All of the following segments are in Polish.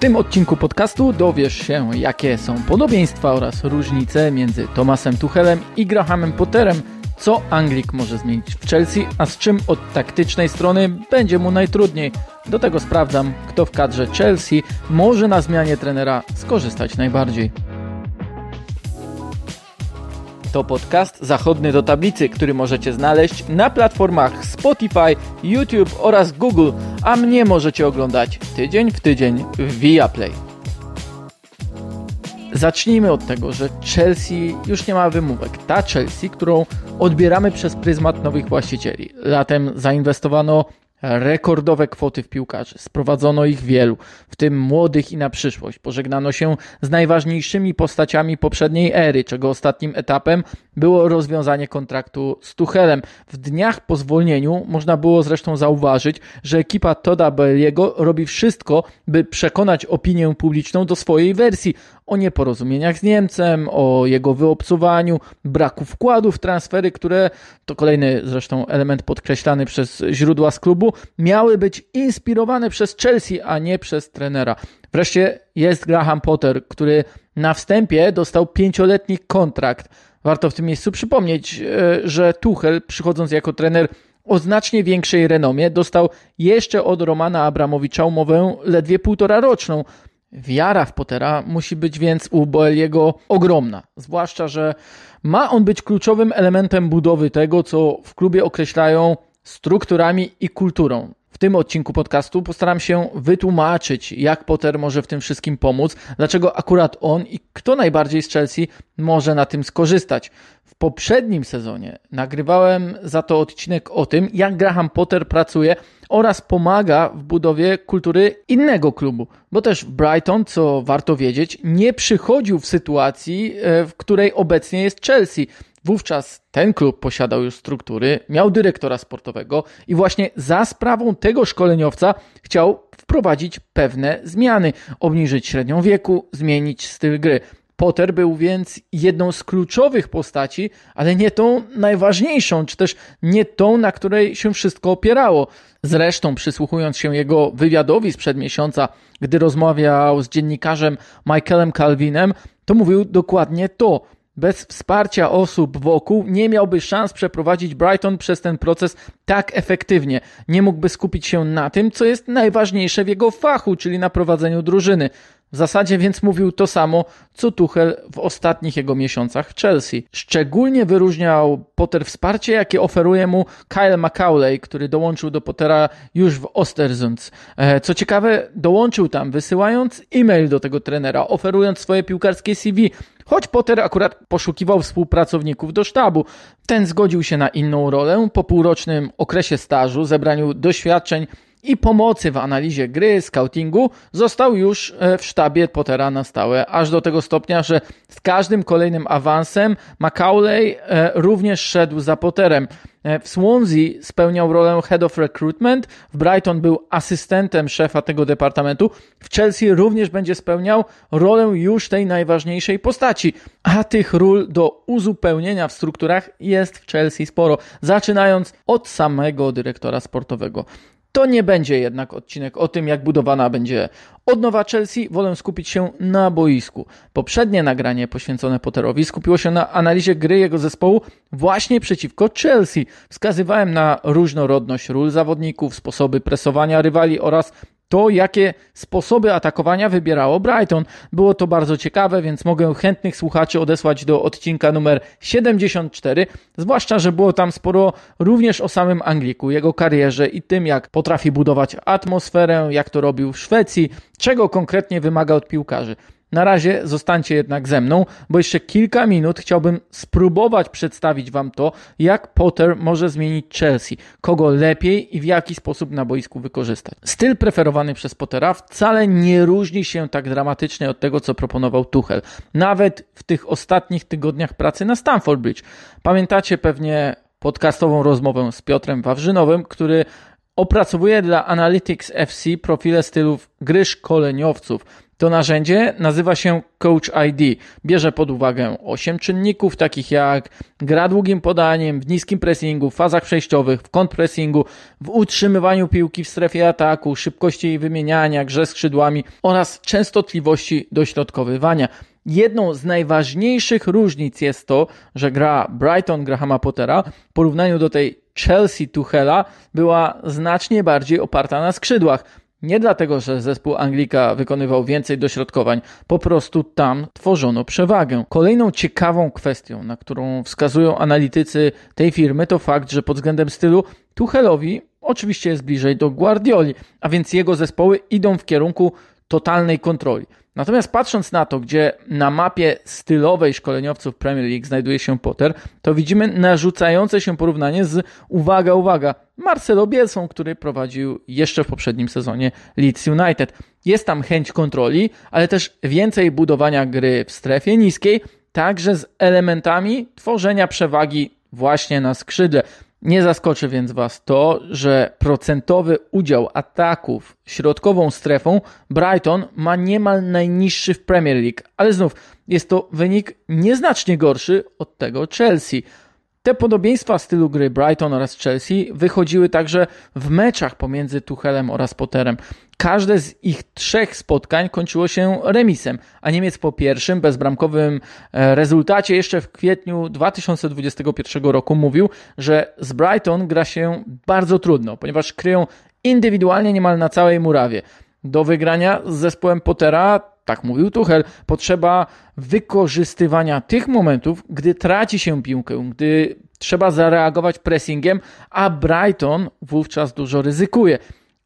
tym odcinku podcastu dowiesz się, jakie są podobieństwa oraz różnice między Thomasem Tuchelem i Grahamem Potterem, co Anglik może zmienić w Chelsea, a z czym od taktycznej strony będzie mu najtrudniej. Do tego sprawdzam, kto w kadrze Chelsea może na zmianie trenera skorzystać najbardziej. To podcast zachodny do tablicy, który możecie znaleźć na platformach Spotify, YouTube oraz Google, a mnie możecie oglądać tydzień w tydzień w Viaplay. Zacznijmy od tego, że Chelsea już nie ma wymówek. Ta Chelsea, którą odbieramy przez pryzmat nowych właścicieli. Latem zainwestowano rekordowe kwoty w piłkarzy. Sprowadzono ich wielu, w tym młodych i na przyszłość. Pożegnano się z najważniejszymi postaciami poprzedniej ery, czego ostatnim etapem było rozwiązanie kontraktu z Tuchelem. W dniach po zwolnieniu można było zresztą zauważyć, że ekipa Toda Belliego robi wszystko, by przekonać opinię publiczną do swojej wersji o nieporozumieniach z Niemcem, o jego wyobcowaniu, braku wkładu w transfery, które to kolejny zresztą element podkreślany przez źródła z klubu, miały być inspirowane przez Chelsea, a nie przez trenera. Wreszcie jest Graham Potter, który na wstępie dostał pięcioletni kontrakt. Warto w tym miejscu przypomnieć, e, że Tuchel, przychodząc jako trener o znacznie większej renomie, dostał jeszcze od Romana Abramowicza umowę ledwie półtora roczną. Wiara w Pottera musi być więc u Boeliego ogromna, zwłaszcza, że ma on być kluczowym elementem budowy tego, co w klubie określają strukturami i kulturą. Tym odcinku podcastu postaram się wytłumaczyć, jak Potter może w tym wszystkim pomóc, dlaczego akurat on i kto najbardziej z Chelsea może na tym skorzystać. W poprzednim sezonie nagrywałem za to odcinek o tym, jak Graham Potter pracuje oraz pomaga w budowie kultury innego klubu, bo też Brighton, co warto wiedzieć, nie przychodził w sytuacji, e, w której obecnie jest Chelsea. Wówczas ten klub posiadał już struktury, miał dyrektora sportowego i właśnie za sprawą tego szkoleniowca chciał wprowadzić pewne zmiany, obniżyć średnią wieku, zmienić styl gry. Potter był więc jedną z kluczowych postaci, ale nie tą najważniejszą, czy też nie tą, na której się wszystko opierało. Zresztą, przysłuchując się jego wywiadowi sprzed miesiąca, gdy rozmawiał z dziennikarzem Michaelem Calvinem, to mówił dokładnie to. Bez wsparcia osób wokół nie miałby szans przeprowadzić Brighton przez ten proces tak efektywnie. Nie mógłby skupić się na tym, co jest najważniejsze w jego fachu, czyli na prowadzeniu drużyny. W zasadzie więc mówił to samo, co Tuchel w ostatnich jego miesiącach w Chelsea. Szczególnie wyróżniał Potter wsparcie, jakie oferuje mu Kyle McCauley, który dołączył do Pottera już w Ostersund. E, co ciekawe, dołączył tam wysyłając e-mail do tego trenera, oferując swoje piłkarskie CV, choć Potter akurat poszukiwał współpracowników do sztabu. Ten zgodził się na inną rolę po półrocznym okresie stażu, zebraniu doświadczeń i pomocy w analizie gry, scoutingu został już e, w sztabie Pottera na stałe, aż do tego stopnia, że z każdym kolejnym awansem Macaulay e, również szedł za Potterem. E, w Swansea spełniał rolę Head of Recruitment, w Brighton był asystentem szefa tego departamentu, w Chelsea również będzie spełniał rolę już tej najważniejszej postaci. A tych ról do uzupełnienia w strukturach jest w Chelsea sporo, zaczynając od samego dyrektora sportowego. To nie będzie jednak odcinek o tym, jak budowana będzie odnowa Chelsea. Wolę skupić się na boisku. Poprzednie nagranie poświęcone Potterowi skupiło się na analizie gry jego zespołu właśnie przeciwko Chelsea. Wskazywałem na różnorodność ról zawodników, sposoby presowania rywali oraz to, jakie sposoby atakowania wybierało Brighton. Było to bardzo ciekawe, więc mogę chętnych słuchaczy odesłać do odcinka numer 74, zwłaszcza, że było tam sporo również o samym Angliku, jego karierze i tym, jak potrafi budować atmosferę, jak to robił w Szwecji, czego konkretnie wymaga od piłkarzy. Na razie zostańcie jednak ze mną, bo jeszcze kilka minut chciałbym spróbować przedstawić Wam to, jak Potter może zmienić Chelsea, kogo lepiej i w jaki sposób na boisku wykorzystać. Styl preferowany przez Pottera wcale nie różni się tak dramatycznie od tego, co proponował Tuchel. Nawet w tych ostatnich tygodniach pracy na Stamford Bridge. Pamiętacie pewnie podcastową rozmowę z Piotrem Wawrzynowym, który opracowuje dla Analytics FC profile stylów gry szkoleniowców. To narzędzie nazywa się Coach ID. Bierze pod uwagę 8 czynników, takich jak gra długim podaniem, w niskim pressingu, w fazach przejściowych, w kontrpressingu, w utrzymywaniu piłki w strefie ataku, szybkości jej wymieniania, grze skrzydłami oraz częstotliwości dośrodkowywania. Jedną z najważniejszych różnic jest to, że gra Brighton Grahama Pottera w porównaniu do tej Chelsea Tuchela była znacznie bardziej oparta na skrzydłach. Nie dlatego, że zespół Anglika wykonywał więcej dośrodkowań, po prostu tam tworzono przewagę. Kolejną ciekawą kwestią, na którą wskazują analitycy tej firmy, to fakt, że pod względem stylu Tuchelowi oczywiście jest bliżej do Guardioli, a więc jego zespoły idą w kierunku totalnej kontroli. Natomiast patrząc na to, gdzie na mapie stylowej szkoleniowców Premier League znajduje się Potter, to widzimy narzucające się porównanie z, uwaga, uwaga, Marcelo Bielsą, który prowadził jeszcze w poprzednim sezonie Leeds United. Jest tam chęć kontroli, ale też więcej budowania gry w strefie niskiej, także z elementami tworzenia przewagi właśnie na skrzydle. Nie zaskoczy więc Was to, że procentowy udział ataków środkową strefą Brighton ma niemal najniższy w Premier League, ale znów jest to wynik nieznacznie gorszy od tego Chelsea. Te podobieństwa stylu gry Brighton oraz Chelsea wychodziły także w meczach pomiędzy Tuchelem oraz Potterem. Każde z ich trzech spotkań kończyło się remisem, a Niemiec po pierwszym bezbramkowym e, rezultacie jeszcze w kwietniu 2021 roku mówił, że z Brighton gra się bardzo trudno, ponieważ kryją indywidualnie niemal na całej murawie. Do wygrania z zespołem Pottera tak mówił Tuchel, potrzeba wykorzystywania tych momentów, gdy traci się piłkę, gdy trzeba zareagować pressingiem, a Brighton wówczas dużo ryzykuje.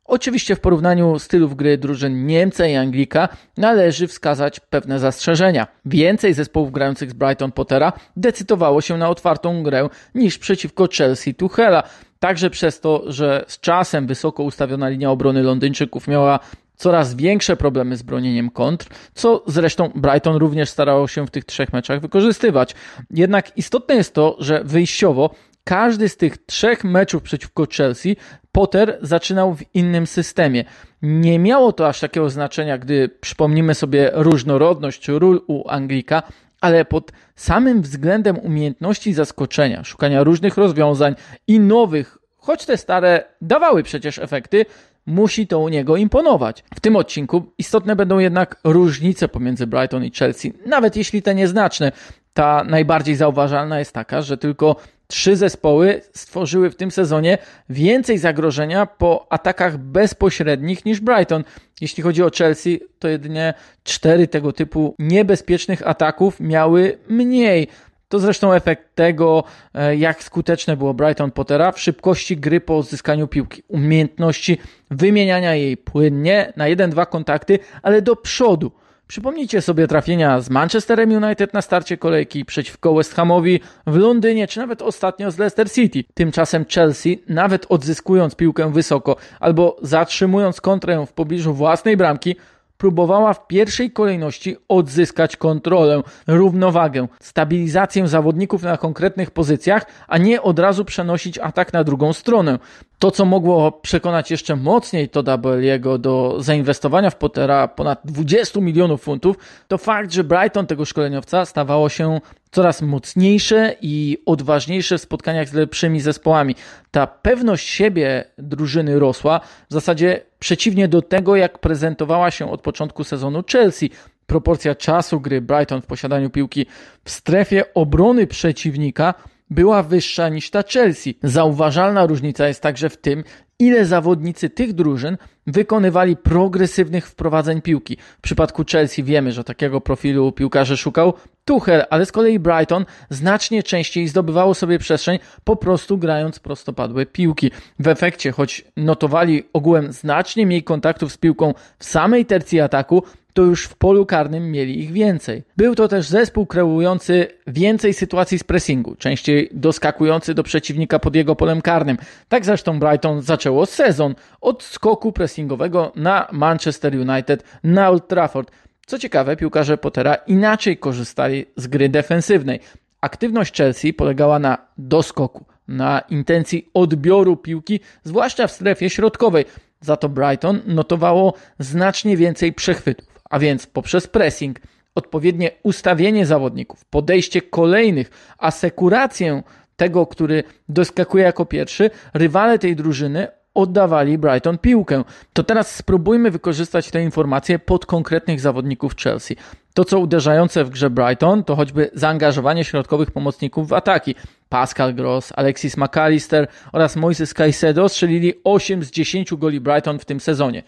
Oczywiście w porównaniu stylów gry drużyn Niemca i Anglika należy wskazać pewne zastrzeżenia. Więcej zespołów grających z Brighton Pottera decydowało się na otwartą grę niż przeciwko Chelsea Tuchela. Także przez to, że z czasem wysoko ustawiona linia obrony Londyńczyków miała coraz większe problemy z bronieniem kontr, co zresztą Brighton również starało się w tych trzech meczach wykorzystywać. Jednak istotne jest to, że wyjściowo każdy z tych trzech meczów przeciwko Chelsea Potter zaczynał w innym systemie. Nie miało to aż takiego znaczenia, gdy przypomnimy sobie różnorodność ról u Anglika, ale pod samym względem umiejętności zaskoczenia, szukania różnych rozwiązań i nowych, choć te stare dawały przecież efekty, musi to u niego imponować. W tym odcinku istotne będą jednak różnice pomiędzy Brighton i Chelsea, nawet jeśli te nieznaczne. Ta najbardziej zauważalna jest taka, że tylko trzy zespoły stworzyły w tym sezonie więcej zagrożenia po atakach bezpośrednich niż Brighton. Jeśli chodzi o Chelsea, to jedynie cztery tego typu niebezpiecznych ataków miały mniej. To zresztą efekt tego, e, jak skuteczne było Brighton Pottera w szybkości gry po odzyskaniu piłki, umiejętności wymieniania jej płynnie na jeden-dwa kontakty, ale do przodu. Przypomnijcie sobie trafienia z Manchesterem United na starcie kolejki przeciwko West Hamowi w Londynie, czy nawet ostatnio z Leicester City. Tymczasem Chelsea, nawet odzyskując piłkę wysoko albo zatrzymując kontrę w pobliżu własnej bramki, próbowała w pierwszej kolejności odzyskać kontrolę, równowagę, stabilizację zawodników na konkretnych pozycjach, a nie od razu przenosić atak na drugą stronę. To, co mogło przekonać jeszcze mocniej Toda Belliego do zainwestowania w Pottera ponad 20 milionów funtów, to fakt, że Brighton tego szkoleniowca stawało się coraz mocniejsze i odważniejsze w spotkaniach z lepszymi zespołami. Ta pewność siebie drużyny rosła w zasadzie przeciwnie do tego, jak prezentowała się od początku sezonu Chelsea. Proporcja czasu gry Brighton w posiadaniu piłki w strefie obrony przeciwnika była wyższa niż ta Chelsea. Zauważalna różnica jest także w tym, ile zawodnicy tych drużyn wykonywali progresywnych wprowadzeń piłki. W przypadku Chelsea wiemy, że takiego profilu piłkarzy szukał Tuchel, ale z kolei Brighton znacznie częściej zdobywało sobie przestrzeń po prostu grając prostopadłe piłki. W efekcie, choć notowali ogółem znacznie mniej kontaktów z piłką w samej tercji ataku, to już w polu karnym mieli ich więcej. Był to też zespół kreujący więcej sytuacji z pressingu, częściej doskakujący do przeciwnika pod jego polem karnym. Tak zresztą Brighton zaczęło sezon od skoku pressingowego na Manchester United na Old Trafford. Co ciekawe, piłkarze Pottera inaczej korzystali z gry defensywnej. Aktywność Chelsea polegała na doskoku, na intencji odbioru piłki, zwłaszcza w strefie środkowej. Za to Brighton notowało znacznie więcej przechwytów, a więc poprzez pressing, odpowiednie ustawienie zawodników, podejście kolejnych, asekurację tego, który doskakuje jako pierwszy, rywale tej drużyny oddawali Brighton piłkę. To teraz spróbujmy wykorzystać te informacje pod konkretnych zawodników Chelsea. To, co uderzające w grze Brighton, to choćby zaangażowanie środkowych pomocników w ataki. Pascal Gross, Alexis McAllister oraz Moises Caicedo strzelili 8 z 10 goli Brighton w tym sezonie.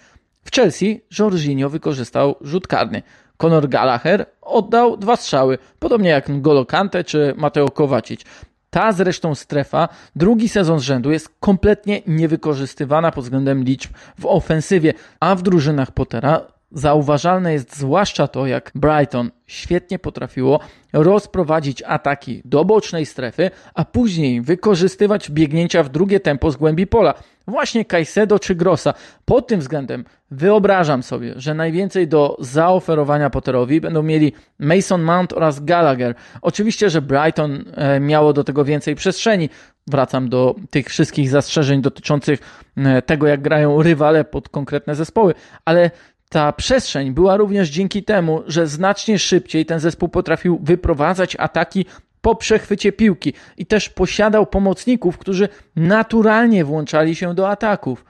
W Chelsea Jorginho wykorzystał rzut karny. Conor Gallagher oddał dwa strzały, podobnie jak N'Golo Kante czy Mateo Kovacic. Ta zresztą strefa drugi sezon z rzędu jest kompletnie niewykorzystywana pod względem liczb w ofensywie, a w drużynach Pottera Zauważalne jest zwłaszcza to, jak Brighton świetnie potrafiło rozprowadzić ataki do bocznej strefy, a później wykorzystywać biegnięcia w drugie tempo z głębi pola. Właśnie Caicedo czy Grossa. Pod tym względem wyobrażam sobie, że najwięcej do zaoferowania Potterowi będą mieli Mason Mount oraz Gallagher. Oczywiście, że Brighton e, miało do tego więcej przestrzeni. Wracam do tych wszystkich zastrzeżeń dotyczących e, tego, jak grają rywale pod konkretne zespoły, ale ta przestrzeń była również dzięki temu, że znacznie szybciej ten zespół potrafił wyprowadzać ataki po przechwycie piłki i też posiadał pomocników, którzy naturalnie włączali się do ataków.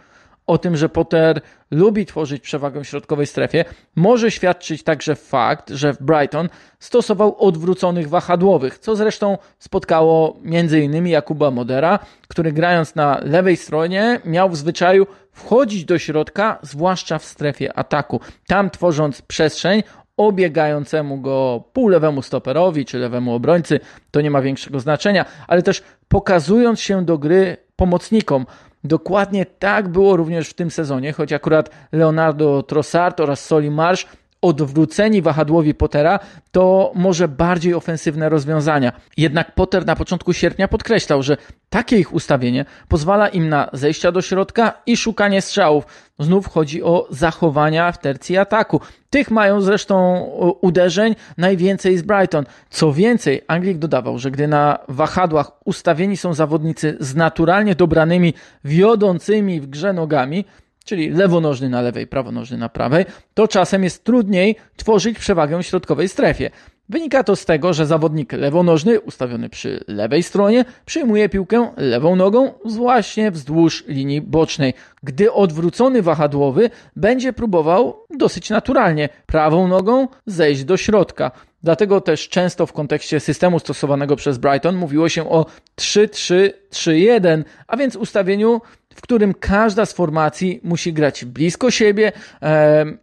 O tym, że Potter lubi tworzyć przewagę w środkowej strefie, może świadczyć także fakt, że w Brighton stosował odwróconych wahadłowych, co zresztą spotkało m.in. Jakuba Modera, który grając na lewej stronie miał w zwyczaju wchodzić do środka, zwłaszcza w strefie ataku, tam tworząc przestrzeń obiegającemu go półlewemu stoperowi czy lewemu obrońcy, to nie ma większego znaczenia, ale też pokazując się do gry pomocnikom. Dokładnie tak było również w tym sezonie, choć akurat Leonardo Trossard oraz Soli Marsz odwróceni wahadłowi Pottera, to może bardziej ofensywne rozwiązania. Jednak Potter na początku sierpnia podkreślał, że takie ich ustawienie pozwala im na zejścia do środka i szukanie strzałów. Znów chodzi o zachowania w tercji ataku. Tych mają zresztą uderzeń najwięcej z Brighton. Co więcej, Anglik dodawał, że gdy na wahadłach ustawieni są zawodnicy z naturalnie dobranymi, wiodącymi w grze nogami, czyli lewonożny na lewej, prawonożny na prawej, to czasem jest trudniej tworzyć przewagę w środkowej strefie. Wynika to z tego, że zawodnik lewonożny ustawiony przy lewej stronie przyjmuje piłkę lewą nogą właśnie wzdłuż linii bocznej, gdy odwrócony wahadłowy będzie próbował dosyć naturalnie prawą nogą zejść do środka. Dlatego też często w kontekście systemu stosowanego przez Brighton mówiło się o 3-3-3-1, a więc ustawieniu w którym każda z formacji musi grać blisko siebie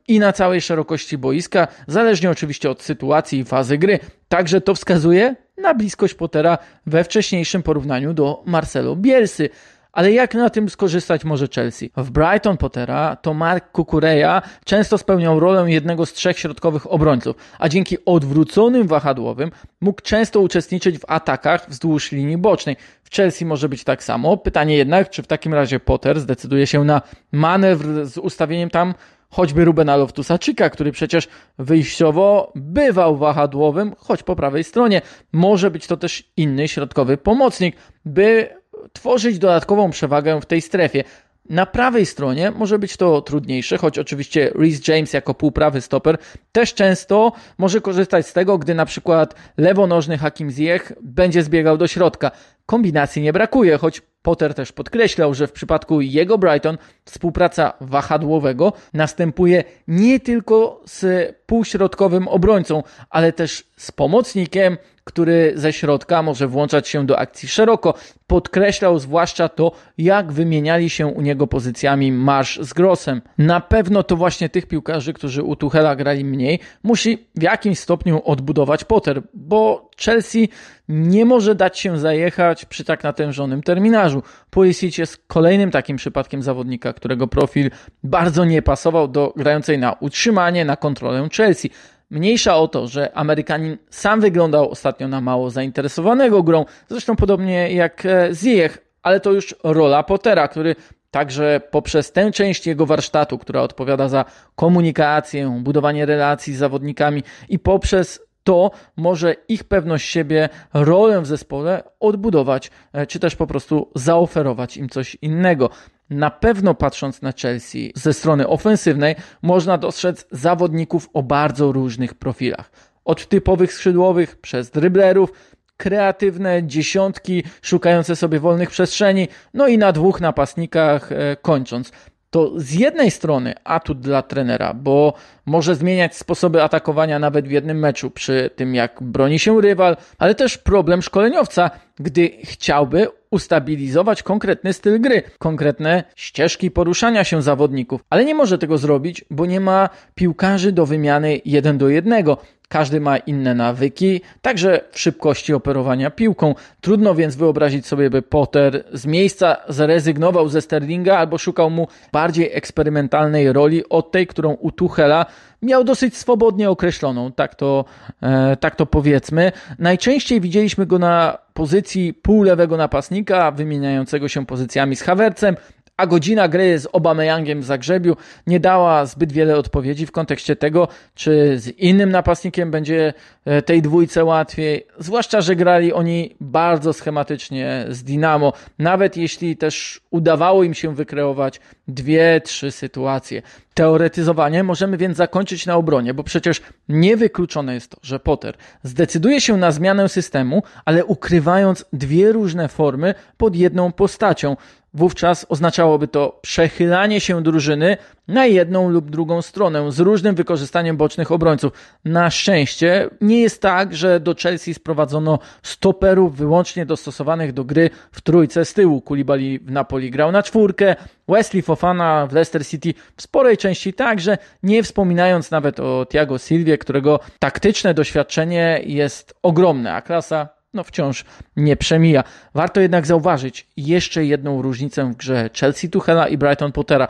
i na całej szerokości boiska, zależnie oczywiście od sytuacji i fazy gry. Także to wskazuje na bliskość Pottera we wcześniejszym porównaniu do Marcelo Bielsy. Ale jak na tym skorzystać może Chelsea? W Brighton Pottera to Mark Kukureya często spełniał rolę jednego z trzech środkowych obrońców, a dzięki odwróconym wahadłowym mógł często uczestniczyć w atakach wzdłuż linii bocznej. W Chelsea może być tak samo. Pytanie jednak, czy w takim razie Potter zdecyduje się na manewr z ustawieniem tam choćby Rubena Loftusa-Czyka, który przecież wyjściowo bywał wahadłowym, choć po prawej stronie. Może być to też inny środkowy pomocnik, by tworzyć dodatkową przewagę w tej strefie. Na prawej stronie może być to trudniejsze, choć oczywiście Reese James jako półprawy stoper też często może korzystać z tego, gdy na przykład lewonożny Hakim Ziyech będzie zbiegał do środka. Kombinacji nie brakuje, choć Potter też podkreślał, że w przypadku jego Brighton współpraca wahadłowego następuje nie tylko z półśrodkowym obrońcą, ale też z pomocnikiem, który ze środka może włączać się do akcji szeroko. Podkreślał zwłaszcza to, jak wymieniali się u niego pozycjami Marsz z Grossem. Na pewno to właśnie tych piłkarzy, którzy u Tuchela grali mniej, musi w jakimś stopniu odbudować Potter, bo Chelsea nie może dać się zajechać przy tak natężonym terminarzu. Pulisic jest kolejnym takim przypadkiem zawodnika, którego profil bardzo nie pasował do grającej na utrzymanie, na kontrolę Chelsea. Mniejsza o to, że Amerykanin sam wyglądał ostatnio na mało zainteresowanego grą, zresztą podobnie jak e, Ziyech, ale to już rola Pottera, który także poprzez tę część jego warsztatu, która odpowiada za komunikację, budowanie relacji z zawodnikami i poprzez to może ich pewność siebie, rolę w zespole odbudować, e, czy też po prostu zaoferować im coś innego. Na pewno patrząc na Chelsea ze strony ofensywnej, można dostrzec zawodników o bardzo różnych profilach. Od typowych skrzydłowych przez dryblerów, kreatywne dziesiątki szukające sobie wolnych przestrzeni, no i na dwóch napastnikach e, kończąc to z jednej strony atut dla trenera, bo może zmieniać sposoby atakowania nawet w jednym meczu przy tym, jak broni się rywal, ale też problem szkoleniowca, gdy chciałby ustabilizować konkretny styl gry, konkretne ścieżki poruszania się zawodników, ale nie może tego zrobić, bo nie ma piłkarzy do wymiany jeden do jednego. Każdy ma inne nawyki, także w szybkości operowania piłką. Trudno więc wyobrazić sobie, by Potter z miejsca zrezygnował ze Sterlinga albo szukał mu bardziej eksperymentalnej roli od tej, którą u Tuchela miał dosyć swobodnie określoną, tak to, e, tak to powiedzmy. Najczęściej widzieliśmy go na pozycji półlewego napastnika, wymieniającego się pozycjami z Havercem, a godzina gry z Obameyangiem w Zagrzebiu nie dała zbyt wiele odpowiedzi w kontekście tego, czy z innym napastnikiem będzie e, tej dwójce łatwiej, zwłaszcza, że grali oni bardzo schematycznie z Dinamo, nawet jeśli też udawało im się wykreować dwie, trzy sytuacje. Teoretyzowanie możemy więc zakończyć na obronie, bo przecież niewykluczone jest to, że Potter zdecyduje się na zmianę systemu, ale ukrywając dwie różne formy pod jedną postacią. Wówczas oznaczałoby to przechylanie się drużyny na jedną lub drugą stronę z różnym wykorzystaniem bocznych obrońców. Na szczęście nie jest tak, że do Chelsea sprowadzono stoperów wyłącznie dostosowanych do gry w trójce z tyłu. Kulibali w Napoli grał na czwórkę, Wesley Fofana w Leicester City w sporej części także, nie wspominając nawet o Thiago Silvie, którego taktyczne doświadczenie jest ogromne, a klasa no wciąż nie przemija. Warto jednak zauważyć jeszcze jedną różnicę w grze Chelsea Tuchela i Brighton Pottera.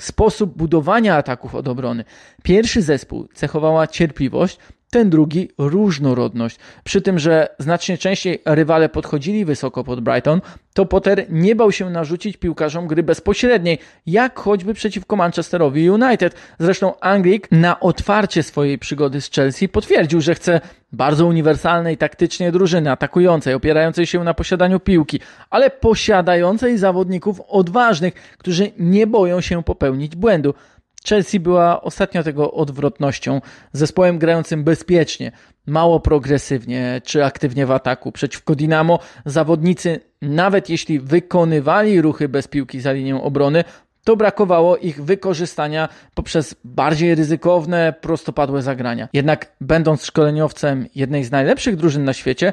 Sposób budowania ataków od obrony. Pierwszy zespół cechowała cierpliwość, ten drugi różnorodność. Przy tym, że znacznie częściej rywale podchodzili wysoko pod Brighton, to Potter nie bał się narzucić piłkarzom gry bezpośredniej, jak choćby przeciwko Manchesterowi United. Zresztą Anglik na otwarcie swojej przygody z Chelsea potwierdził, że chce bardzo uniwersalnej taktycznie drużyny, atakującej, opierającej się na posiadaniu piłki, ale posiadającej zawodników odważnych, którzy nie boją się popełnić błędu. Chelsea była ostatnio tego odwrotnością, zespołem grającym bezpiecznie, mało progresywnie czy aktywnie w ataku. Przeciwko Dinamo zawodnicy, nawet jeśli wykonywali ruchy bez piłki za linią obrony, to brakowało ich wykorzystania poprzez bardziej ryzykowne, prostopadłe zagrania. Jednak będąc szkoleniowcem jednej z najlepszych drużyn na świecie,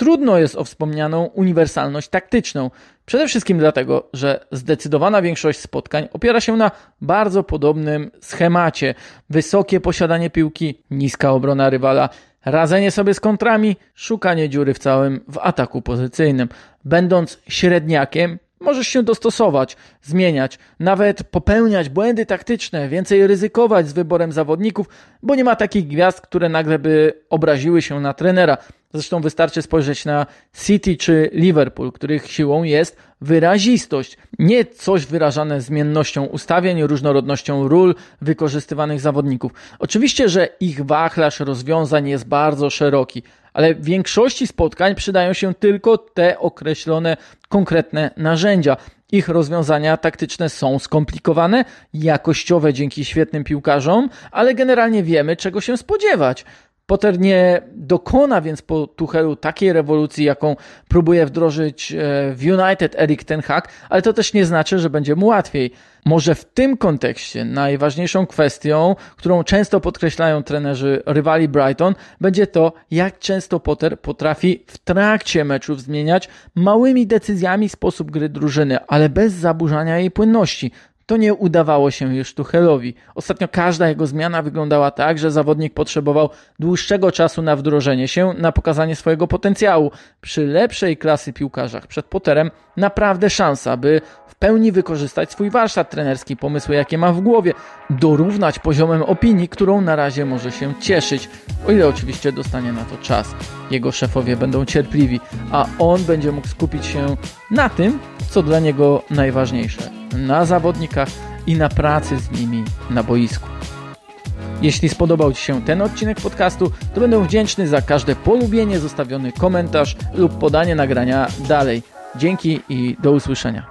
trudno jest o wspomnianą uniwersalność taktyczną. Przede wszystkim dlatego, że zdecydowana większość spotkań opiera się na bardzo podobnym schemacie. Wysokie posiadanie piłki, niska obrona rywala, radzenie sobie z kontrami, szukanie dziury w całym w ataku pozycyjnym. Będąc średniakiem, Możesz się dostosować, zmieniać, nawet popełniać błędy taktyczne, więcej ryzykować z wyborem zawodników, bo nie ma takich gwiazd, które nagle by obraziły się na trenera. Zresztą wystarczy spojrzeć na City czy Liverpool, których siłą jest wyrazistość, nie coś wyrażane zmiennością ustawień, różnorodnością ról wykorzystywanych zawodników. Oczywiście, że ich wachlarz rozwiązań jest bardzo szeroki, ale w większości spotkań przydają się tylko te określone konkretne narzędzia. Ich rozwiązania taktyczne są skomplikowane, jakościowe dzięki świetnym piłkarzom, ale generalnie wiemy, czego się spodziewać. Potter nie dokona więc po Tuchelu takiej rewolucji, jaką próbuje wdrożyć e, w United Erik Ten Hag, ale to też nie znaczy, że będzie mu łatwiej. Może w tym kontekście najważniejszą kwestią, którą często podkreślają trenerzy rywali Brighton, będzie to, jak często Potter potrafi w trakcie meczów zmieniać małymi decyzjami sposób gry drużyny, ale bez zaburzania jej płynności to nie udawało się już Tuchelowi. Ostatnio każda jego zmiana wyglądała tak, że zawodnik potrzebował dłuższego czasu na wdrożenie się, na pokazanie swojego potencjału. Przy lepszej klasy piłkarzach przed Potterem naprawdę szansa, by w pełni wykorzystać swój warsztat trenerski, pomysły jakie ma w głowie, dorównać poziomem opinii, którą na razie może się cieszyć, o ile oczywiście dostanie na to czas. Jego szefowie będą cierpliwi, a on będzie mógł skupić się na tym, co dla niego najważniejsze na zawodnikach i na pracy z nimi na boisku. Jeśli spodobał Ci się ten odcinek podcastu, to będę wdzięczny za każde polubienie, zostawiony komentarz lub podanie nagrania dalej. Dzięki i do usłyszenia.